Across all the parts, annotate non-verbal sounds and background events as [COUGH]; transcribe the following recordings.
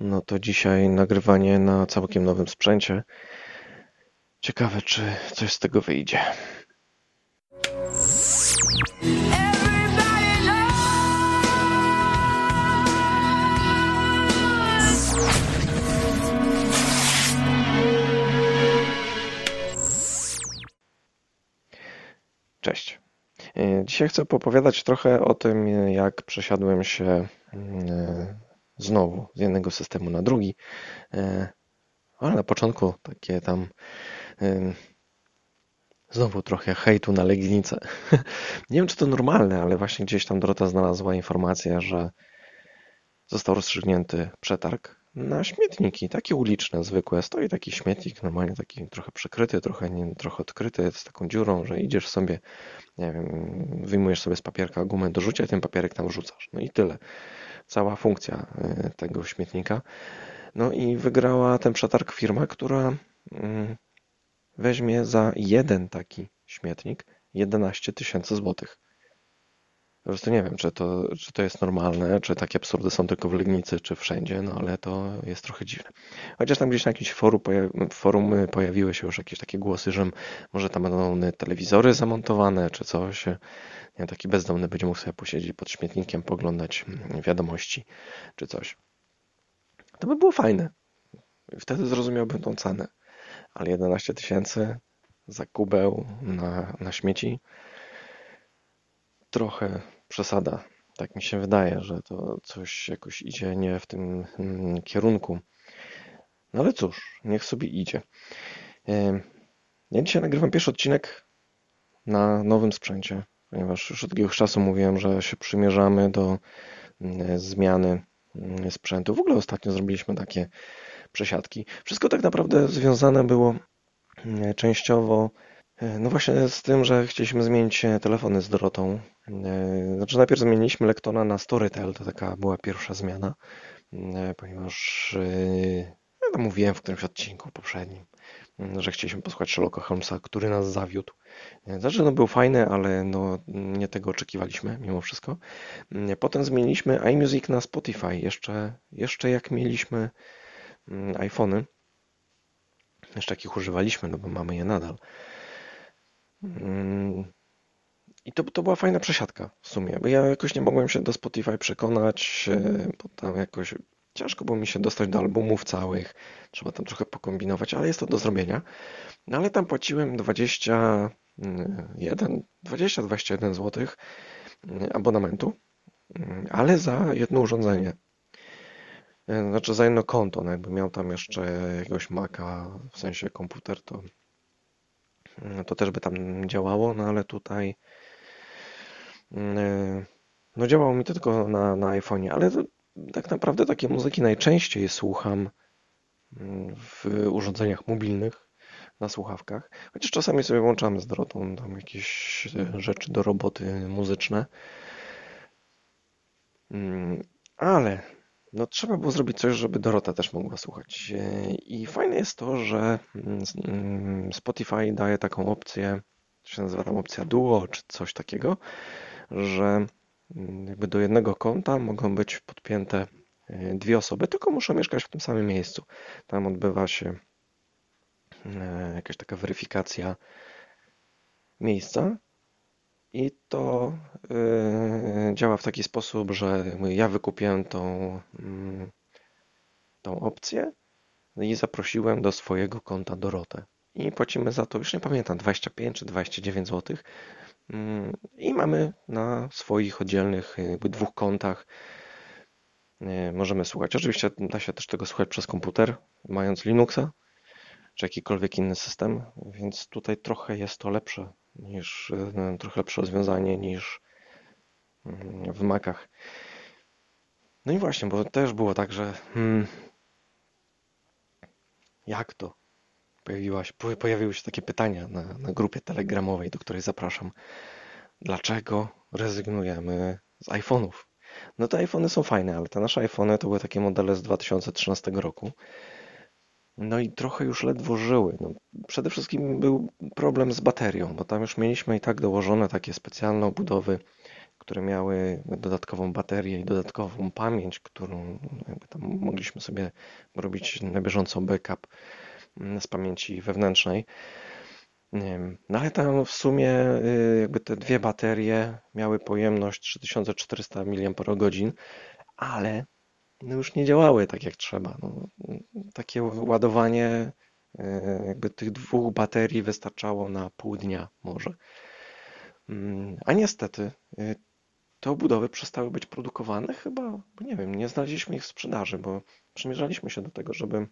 no to dzisiaj nagrywanie na całkiem nowym sprzęcie. Ciekawe, czy coś z tego wyjdzie. Cześć. E, Dzisiaj chcę opowiadać trochę o tym, jak przesiadłem się mm, znowu z jednego systemu na drugi. E, Ale na początku takie tam em, znowu trochę hejtu na Legnicę. [LAUGHS] Nie wiem, czy to normalne, ale właśnie gdzieś tam Dorota znalazła informację, że został rozstrzygnięty przetarg na śmietniki, takie uliczne, zwykłe. Stoi taki śmietnik, normalnie taki trochę przykryty, trochę, nie, trochę odkryty, z taką dziurą, że idziesz sobie, nie wiem, wyjmujesz sobie z papierka gumę do rzucia ten papierek tam wrzucasz. No i tyle. Cała funkcja y, tego śmietnika. No i wygrała ten przetarg firma, która mm, weźmie za jeden taki śmietnik 11 tysięcy złotych. Po prostu nie wiem, czy to, czy to jest normalne, czy takie absurdy są tylko w Legnicy, czy wszędzie, no ale to jest trochę dziwne. Chociaż tam gdzieś na jakimś forum, forum pojawiły się już jakieś takie głosy, że może tam będą telewizory zamontowane, czy coś. Nie taki bezdomny będzie mógł sobie posiedzieć pod śmietnikiem, poglądać wiadomości, czy coś. To by było fajne. Wtedy zrozumiałbym tą cenę. Ale 11 tysięcy za kubeł na, na śmieci trochę przesada. Tak mi się wydaje, że to coś jakoś idzie nie w tym mm, kierunku. No ale cóż, niech sobie idzie. Ja dzisiaj nagrywam pierwszy odcinek na nowym sprzęcie, ponieważ już od jakiegoś czasu mówiłem, że się przymierzamy do mm, zmiany mm, sprzętu. W ogóle ostatnio zrobiliśmy takie przesiadki. Wszystko tak naprawdę związane było częściowo No właśnie z tym, że chcieliśmy zmienić e, telefony z Dorotą. E, Znaczy najpierw zmieniliśmy Lectona na Storytel, to taka była pierwsza zmiana, e, ponieważ e, ja tam mówiłem w którymś odcinku poprzednim, m, że chcieliśmy posłuchać Sherlocka Holmesa, który nas zawiódł. E, Znaczy no był fajny, ale no nie tego oczekiwaliśmy mimo wszystko. M, Potem zmieniliśmy iMusic na Spotify, jeszcze, jeszcze jak mieliśmy mm, iPhony, jeszcze jakich używaliśmy, no bo mamy je nadal. Mm, I to, to była fajna przesiadka w sumie, bo ja jakoś nie mogłem się do Spotify przekonać, e, bo tam jakoś ciężko było mi się dostać do albumów całych, trzeba tam trochę pokombinować, ale jest to do zrobienia. No ale tam płaciłem 21, 20-21 zł abonamentu, mm, ale za jedno urządzenie. E, Znaczy za jedno konto, no jakby miał tam jeszcze jakiegoś Maca, w sensie komputer, to, to też by tam działało, no ale tutaj mm, no działało mi to tylko na, na iPhone'ie, ale to, tak naprawdę takie muzyki najczęściej słucham mm, w urządzeniach mobilnych, na słuchawkach, chociaż czasami sobie włączamy z Dorotą tam jakieś e, rzeczy do roboty muzyczne, Mm, ale no trzeba było zrobić coś, żeby Dorota też mogła słuchać. E, I fajne jest to, że mm, mm, Spotify daje taką opcję, się nazywa tam opcja Duo czy coś takiego, że mm, jakby do jednego konta mogą być podpięte e, dwie osoby, tylko muszą mieszkać w tym samym miejscu. Tam odbywa się e, jakaś taka weryfikacja miejsca i to e, działa w taki sposób, że ja wykupiłem tą, mm, tą opcję i zaprosiłem do swojego konta Dorotę. I płacimy za to, już nie pamiętam, 25 czy 29 zł. I mamy na swoich oddzielnych jakby dwóch kontach e, możemy słuchać. Oczywiście da się też tego słuchać przez komputer, mając Linuxa czy jakikolwiek inny system, więc tutaj trochę jest to lepsze niż, e, trochę lepsze rozwiązanie niż mm, w Macach. No i właśnie, bo też było tak, że hmm, jak to? Pojawiła się, po- pojawiły się takie pytania na, na grupie telegramowej, do której zapraszam. Dlaczego rezygnujemy z iPhone'ów? No te iPhony są fajne, ale te nasze iPhony to były takie modele z 2013 roku. No i trochę już ledwo żyły. No, przede wszystkim był problem z baterią, bo tam już mieliśmy i tak dołożone takie specjalne obudowy, które miały dodatkową baterię i dodatkową pamięć, którą jakby tam mogliśmy sobie robić na bieżąco backup mm, z pamięci wewnętrznej. No ale tam w sumie y, jakby te dwie baterie miały pojemność 3400 mAh, ale no już nie działały tak jak trzeba. No, takie ładowanie y, jakby tych dwóch baterii wystarczało na pół dnia może. Mm, a niestety y, te obudowy przestały być produkowane chyba, nie wiem, nie znaleźliśmy ich w sprzedaży, bo przymierzaliśmy się do tego, żeby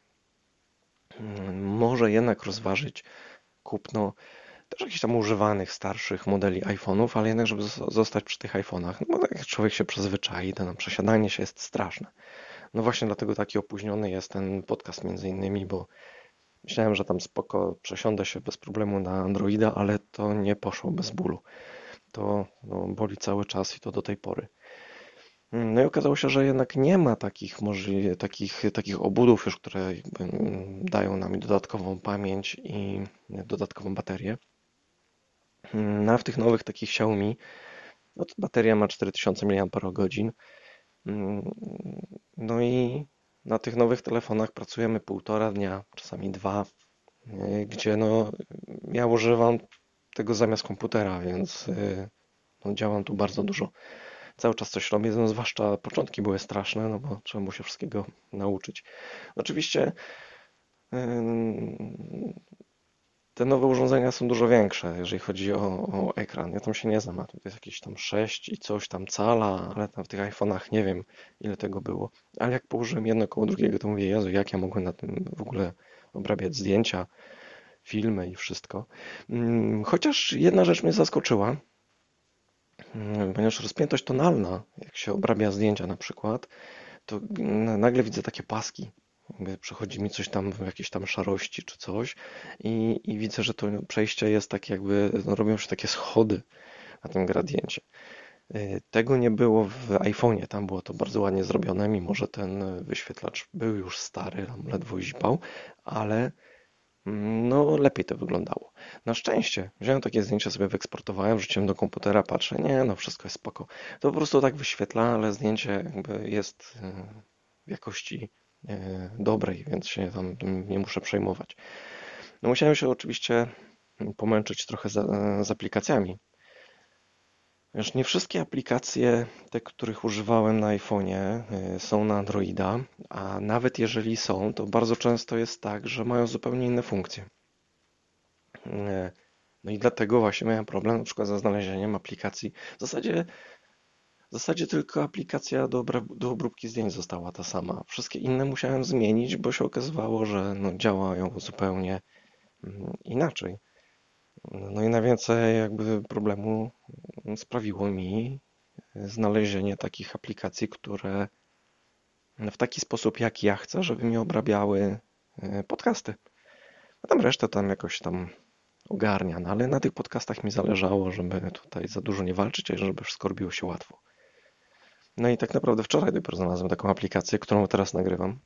mm, może jednak rozważyć kupno też jakichś tam używanych, starszych modeli iPhone'ów, ale jednak, żeby zostać przy tych iPhone'ach, no bo jak człowiek się przyzwyczai, to nam przesiadanie się jest straszne. No właśnie dlatego taki opóźniony jest ten podcast między innymi, bo myślałem, że tam spoko przesiądę się bez problemu na Androida, ale to nie poszło bez bólu. To no, boli cały czas i to do tej pory. No i okazało się, że jednak nie ma takich, możli- takich, takich obudów już, które dają nam dodatkową pamięć i dodatkową baterię. No a w tych nowych takich Xiaomi, no to bateria ma 4000 mAh. No i na tych nowych telefonach pracujemy półtora dnia, czasami dwa, gdzie no ja używam tego zamiast komputera, więc no, działam tu bardzo dużo cały czas coś robię, no zwłaszcza początki były straszne, no bo trzeba było się wszystkiego nauczyć. Oczywiście te nowe urządzenia są dużo większe, jeżeli chodzi o, o ekran. Ja tam się nie znam, to jest jakieś tam 6 i coś tam cala, ale tam w tych iPhone'ach nie wiem ile tego było. Ale jak położyłem jedno koło drugiego, to mówię, Jezu, jak ja mogłem na tym w ogóle obrabiać zdjęcia, filmy i wszystko. Mm, chociaż jedna rzecz mnie zaskoczyła, Mm, ponieważ rozpiętość tonalna, jak się obrabia zdjęcia na przykład, to nagle widzę takie paski. Jakby przychodzi mi coś tam w jakiejś tam szarości czy coś i, i widzę, że to przejście jest tak jakby, no robią się takie schody na tym gradiencie. Y, tego nie było w iPhone'ie, tam było to bardzo ładnie zrobione, mimo że ten wyświetlacz był już stary, tam ledwo zipał, ale no lepiej to wyglądało. Na szczęście wziąłem takie zdjęcia, sobie wyeksportowałem, wrzuciłem do komputera, patrzę, nie, no wszystko jest spoko. To po prostu tak wyświetla, ale zdjęcie jakby jest w jakości e, dobrej, więc się tam nie muszę przejmować. No musiałem się oczywiście pomęczyć trochę z, z aplikacjami, Wiesz, nie wszystkie aplikacje, te, których używałem na iPhone'ie, y, są na Androida, a nawet jeżeli są, to bardzo często jest tak, że mają zupełnie inne funkcje. Y, no i dlatego właśnie miałem problem na przykład ze znalezieniem aplikacji. W zasadzie, zasadzie tylko aplikacja do, do obróbki zdjęć została ta sama. Wszystkie inne musiałem zmienić, bo się okazywało, że no, działają zupełnie mm, inaczej. No i najwięcej jakby problemu sprawiło mi znalezienie takich aplikacji, które w taki sposób, jak ja chcę, żeby mi obrabiały e, podcasty. A tam resztę tam jakoś tam ogarnia, no ale na tych podcastach mi zależało, żeby tutaj za dużo nie walczyć, a żeby wszystko robiło się łatwo. No i tak naprawdę wczoraj dopiero znalazłem taką aplikację, którą teraz nagrywam.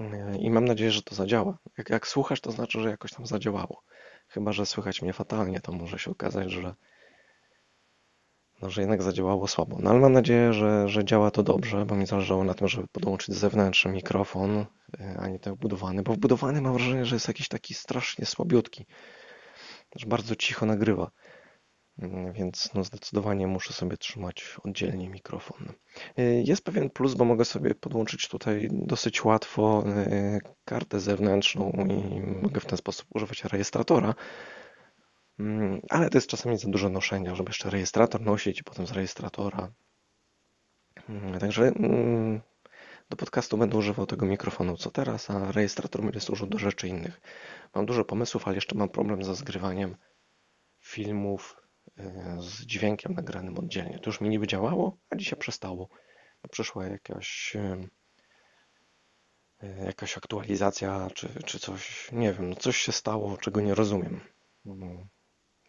E, I mam nadzieję, że to zadziała. Jak, jak słuchasz, to znaczy, że jakoś tam zadziałało. Chyba, że słychać mnie fatalnie, to może się okazać, że, no, że jednak zadziałało słabo. No ale mam nadzieję, że, że działa to dobrze, bo mi zależało na tym, żeby podłączyć zewnętrzny mikrofon, y, a nie ten wbudowany, bo wbudowany mam wrażenie, że jest jakiś taki strasznie słabiutki. Też bardzo cicho nagrywa. Mm, więc no zdecydowanie muszę sobie trzymać oddzielnie mikrofon. Y, jest pewien plus, bo mogę sobie podłączyć tutaj dosyć łatwo y, kartę zewnętrzną i mogę w ten sposób używać rejestratora. Mm, ale to jest czasami za dużo noszenia, żeby jeszcze rejestrator nosić i potem z rejestratora. Mm, także do podcastu będę używał tego mikrofonu co teraz, a rejestrator będzie służył do rzeczy innych. Mam dużo pomysłów, ale jeszcze mam problem ze zgrywaniem filmów z dźwiękiem nagranym oddzielnie. To już mi niby działało, a dzisiaj przestało. Przyszła jakaś jakaś aktualizacja, czy, czy coś, nie wiem, no coś się stało, czego nie rozumiem.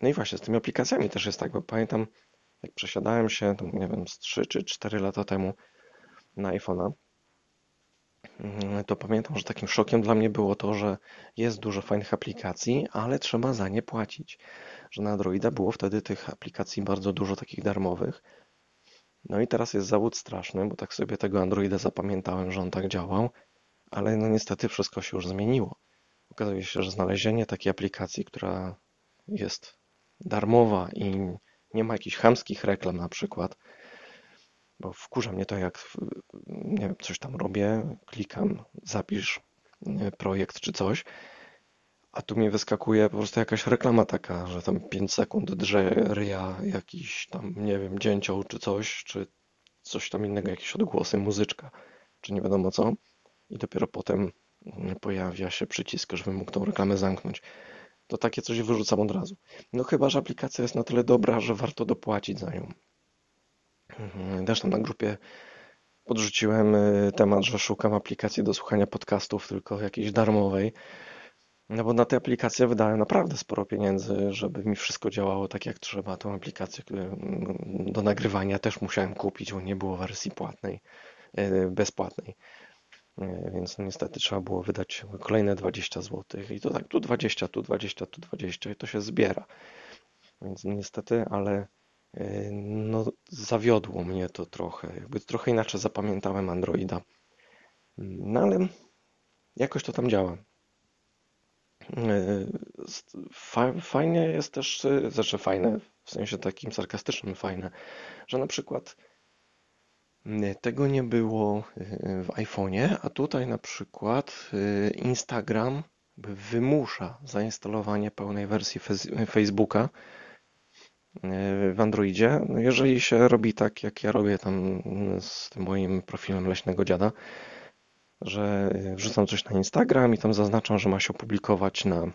No i właśnie z tymi aplikacjami też jest tak, bo pamiętam, jak przesiadałem się, to nie wiem, z 3 czy 4 lata temu na iPhone'a, to pamiętam, że takim szokiem dla mnie było to, że jest dużo fajnych aplikacji, ale trzeba za nie płacić. Że na Androida było wtedy tych aplikacji bardzo dużo takich darmowych. No i teraz jest zawód straszny, bo tak sobie tego Androida zapamiętałem, że on tak działał, ale no niestety wszystko się już zmieniło. Okazuje się, że znalezienie takiej aplikacji, która jest darmowa i nie ma jakichś chamskich reklam na przykład, bo wkurza mnie to, jak nie wiem, coś tam robię, klikam, zapisz projekt czy coś, a tu mi wyskakuje po prostu jakaś reklama taka, że tam 5 sekund drze ryja jakiś tam, nie wiem, dzięcioł czy coś, czy coś tam innego, jakieś odgłosy, muzyczka, czy nie wiadomo co. I dopiero potem pojawia się przycisk, żebym mógł tą reklamę zamknąć. To takie coś wyrzucam od razu. No chyba, że aplikacja jest na tyle dobra, że warto dopłacić za nią. Mhm, tam na grupie podrzuciłem y, temat, że szukam aplikacji do słuchania podcastów, tylko jakiejś darmowej. No bo na tę aplikację wydałem naprawdę sporo pieniędzy, żeby mi wszystko działało tak jak trzeba. Tą aplikację do nagrywania też musiałem kupić, bo nie było wersji płatnej, y, bezpłatnej. Y, więc no niestety trzeba było wydać kolejne 20 zł. I to tak tu 20, tu 20, tu 20 i to się zbiera. Więc niestety, ale no, zawiodło mnie to trochę. Jakby trochę inaczej zapamiętałem Androida. No ale jakoś to tam działa. Fajnie jest też, znaczy fajne, w sensie takim sarkastycznym fajne, że na przykład tego nie było w iPhone'ie, a tutaj na przykład Instagram wymusza zainstalowanie pełnej wersji Facebooka w Androidzie. No jeżeli się robi tak, jak ja robię tam z tym moim profilem leśnego dziada, że wrzucam coś na Instagram i tam zaznaczam, że ma się opublikować na,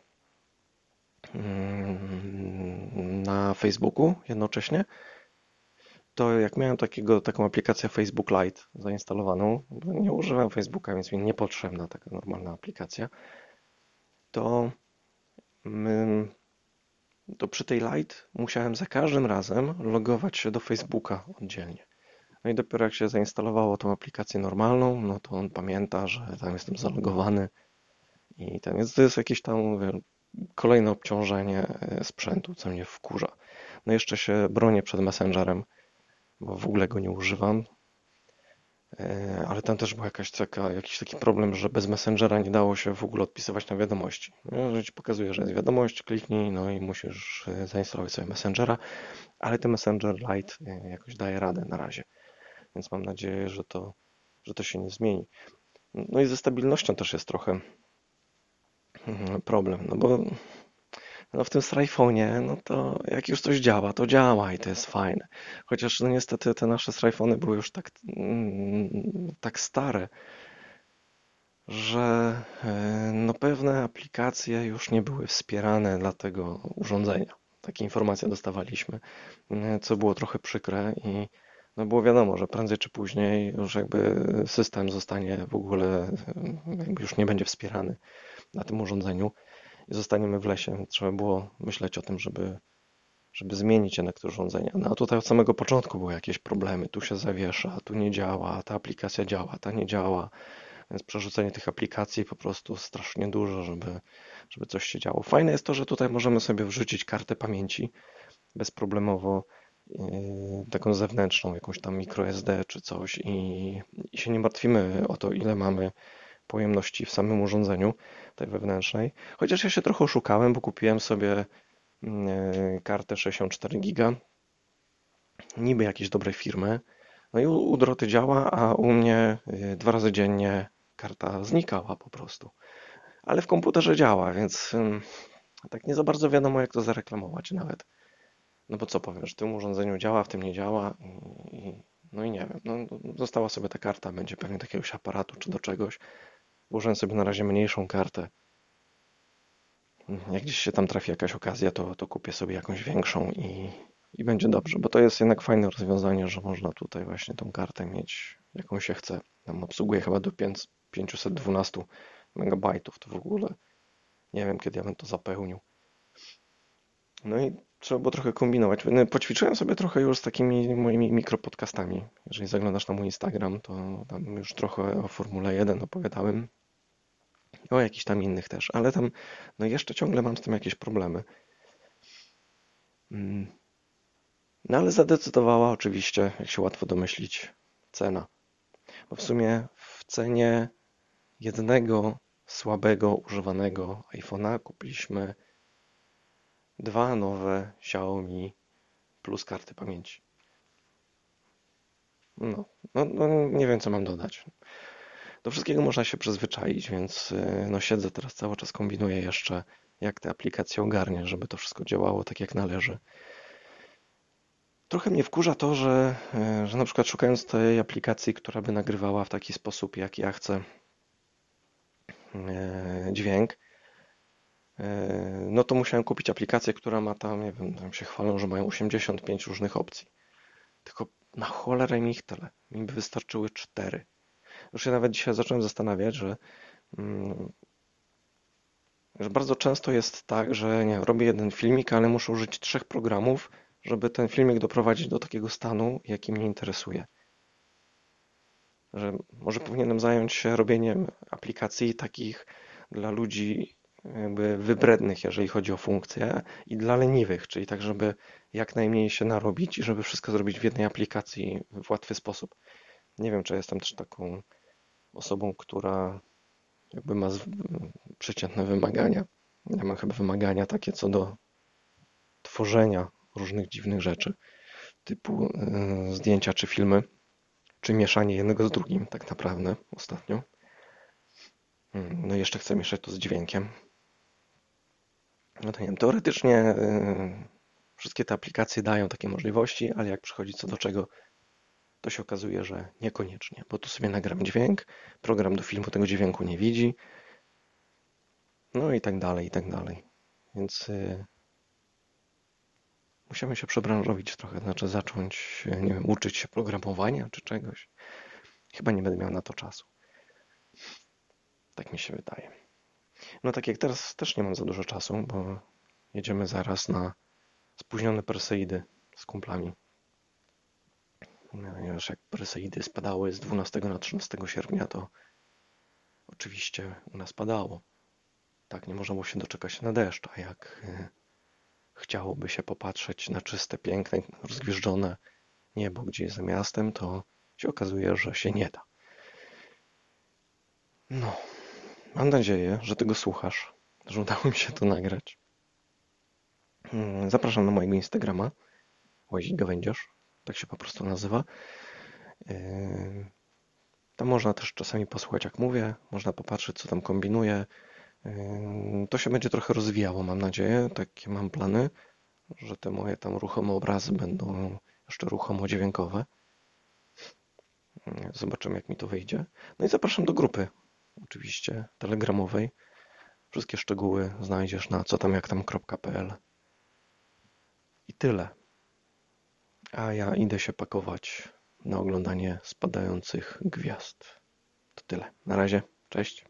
mm, na Facebooku jednocześnie, to jak miałem takiego, taką aplikację Facebook Lite zainstalowaną, nie używam Facebooka, więc mi niepotrzebna taka normalna aplikacja, to mm, to przy tej Lite musiałem za każdym razem logować się do Facebooka oddzielnie. No i dopiero jak się zainstalowało tą aplikację normalną, no to on pamięta, że tam jestem zalogowany i ten, więc to jest jakieś tam mówię, kolejne obciążenie e, sprzętu, co mnie wkurza. No jeszcze się bronię przed Messengerem, bo w ogóle go nie używam. E, ale tam też był jakaś taka, jakiś taki problem, że bez Messengera nie dało się w ogóle odpisywać na wiadomości. No, że ci pokazuje, że jest wiadomość, kliknij, no i musisz e, zainstalować sobie Messengera, ale ten Messenger Lite e, jakoś daje radę na razie. Więc mam nadzieję, że to, że to się nie zmieni. No i ze stabilnością też jest trochę mm, problem, no bo no w tym Sryfonie, no to jak już coś działa, to działa i to jest fajne. Chociaż no niestety te nasze Sryfony były już tak, mm, tak stare, że e, no pewne aplikacje już nie były wspierane dla tego urządzenia. Takie informacje dostawaliśmy, e, co było trochę przykre i no było wiadomo, że prędzej czy później już jakby system zostanie w ogóle, e, już nie będzie wspierany na tym urządzeniu i zostaniemy w lesie. Trzeba było myśleć o tym, żeby, żeby zmienić jednak to urządzenia. No a tutaj od samego początku były jakieś problemy. Tu się zawiesza, tu nie działa, ta aplikacja działa, ta nie działa. Więc przerzucenie tych aplikacji po prostu strasznie dużo, żeby, żeby coś się działo. Fajne jest to, że tutaj możemy sobie wrzucić kartę pamięci bezproblemowo, yy, taką zewnętrzną, jakąś tam microSD czy coś i, i się nie martwimy o to, ile mamy pojemności w samym urządzeniu, tej wewnętrznej. Chociaż ja się trochę oszukałem, bo kupiłem sobie mm, e, kartę 64 giga, niby jakiejś dobrej firmy. No i u Droty działa, a u mnie e, dwa razy dziennie karta znikała po prostu. Ale w komputerze działa, więc mm, tak nie za bardzo wiadomo, jak to zareklamować nawet. No bo co powiem, że w tym urządzeniu działa, w tym nie działa. I, no i nie wiem, no, została sobie ta karta, będzie pewnie do jakiegoś aparatu czy do czegoś. Włożę sobie na razie mniejszą kartę. Jak gdzieś się tam trafi jakaś okazja, to, to kupię sobie jakąś większą i, i będzie dobrze, bo to jest jednak fajne rozwiązanie, że można tutaj właśnie tą kartę mieć, jaką się chce. Tam obsługuje chyba do 5, 512 megabajtów, to w ogóle nie wiem, kiedy ja bym to zapełnił. No i trzeba było trochę kombinować. No, Poćwiczyłem sobie trochę już z takimi moimi mikropodcastami. Jeżeli zaglądasz na mój Instagram, to tam już trochę o Formule 1 opowiadałem. O jakichś tam innych też, ale tam no jeszcze ciągle mam z tym jakieś problemy. Mm. No ale zadecydowała oczywiście, jak się łatwo domyślić, cena. Bo w sumie w cenie jednego słabego, używanego iPhone'a kupiliśmy dwa nowe Xiaomi plus karty pamięci. No, no, no nie wiem co mam dodać. Do wszystkiego można się przyzwyczaić, więc y, no siedzę teraz cały czas, kombinuję jeszcze, jak te aplikacje ogarnię, żeby to wszystko działało tak jak należy. Trochę mnie wkurza to, że, y, że na przykład szukając tej aplikacji, która by nagrywała w taki sposób, jak ja chcę y, dźwięk, no to musiałem kupić aplikację, która ma tam, nie wiem, tam się chwalą, że mają 85 różnych opcji. Tylko na cholerę mi ich tyle. Mi by wystarczyły cztery. Już się nawet dzisiaj zacząłem zastanawiać, że, mm, że bardzo często jest tak, że nie, robię jeden filmik, ale muszę użyć trzech programów, żeby ten filmik doprowadzić do takiego stanu, jaki mnie interesuje. Że może powinienem zająć się robieniem aplikacji takich dla ludzi jakby wybrednych, jeżeli chodzi o funkcje i dla leniwych, czyli tak, żeby jak najmniej się narobić i żeby wszystko zrobić w jednej aplikacji w łatwy sposób. Nie wiem, czy jestem też taką osobą, która jakby ma przeciętne wymagania. Ja mam chyba wymagania takie co do tworzenia różnych dziwnych rzeczy, typu yy, zdjęcia czy filmy, czy mieszanie jednego z drugim tak naprawdę ostatnio. Hmm, no i jeszcze chcę mieszać to z dźwiękiem. No to nie wiem, teoretycznie yy, wszystkie te aplikacje dają takie możliwości, ale jak przychodzi co do czego, to się okazuje, że niekoniecznie, bo tu sobie nagram dźwięk, program do filmu tego dźwięku nie widzi, no i tak dalej, i tak dalej. Więc yy, musiałem się przebranżowić trochę, znaczy zacząć, nie wiem, uczyć się programowania czy czegoś. Chyba nie będę miał na to czasu. Tak mi się wydaje. No tak jak teraz też nie mam za dużo czasu, bo jedziemy zaraz na spóźnione Perseidy z kumplami. Ponieważ jak Perseidy spadały z 12 na 13 sierpnia, to oczywiście u nas padało. Tak, nie można było się doczekać na deszcz, a jak e, chciałoby się popatrzeć na czyste, piękne, rozgwieżdżone niebo gdzieś za miastem, to się okazuje, że się nie da. No, mam nadzieję, że tego słuchasz, że udało mi się to nagrać. Mm, zapraszam na mojego Instagrama, Łazik Gawędziarz, tak się po prostu nazywa. Yy, tam można też czasami posłuchać jak mówię, można popatrzeć co tam kombinuję. Yy, to się będzie trochę rozwijało, mam nadzieję, takie mam plany, że te moje tam ruchome obrazy będą jeszcze ruchomo dźwiękowe. Yy, zobaczymy jak mi to wyjdzie. No i zapraszam do grupy, oczywiście, telegramowej. Wszystkie szczegóły znajdziesz na co tam jak tam.pl. I tyle. A ja idę się pakować na oglądanie spadających gwiazd. To tyle. Na razie. Cześć.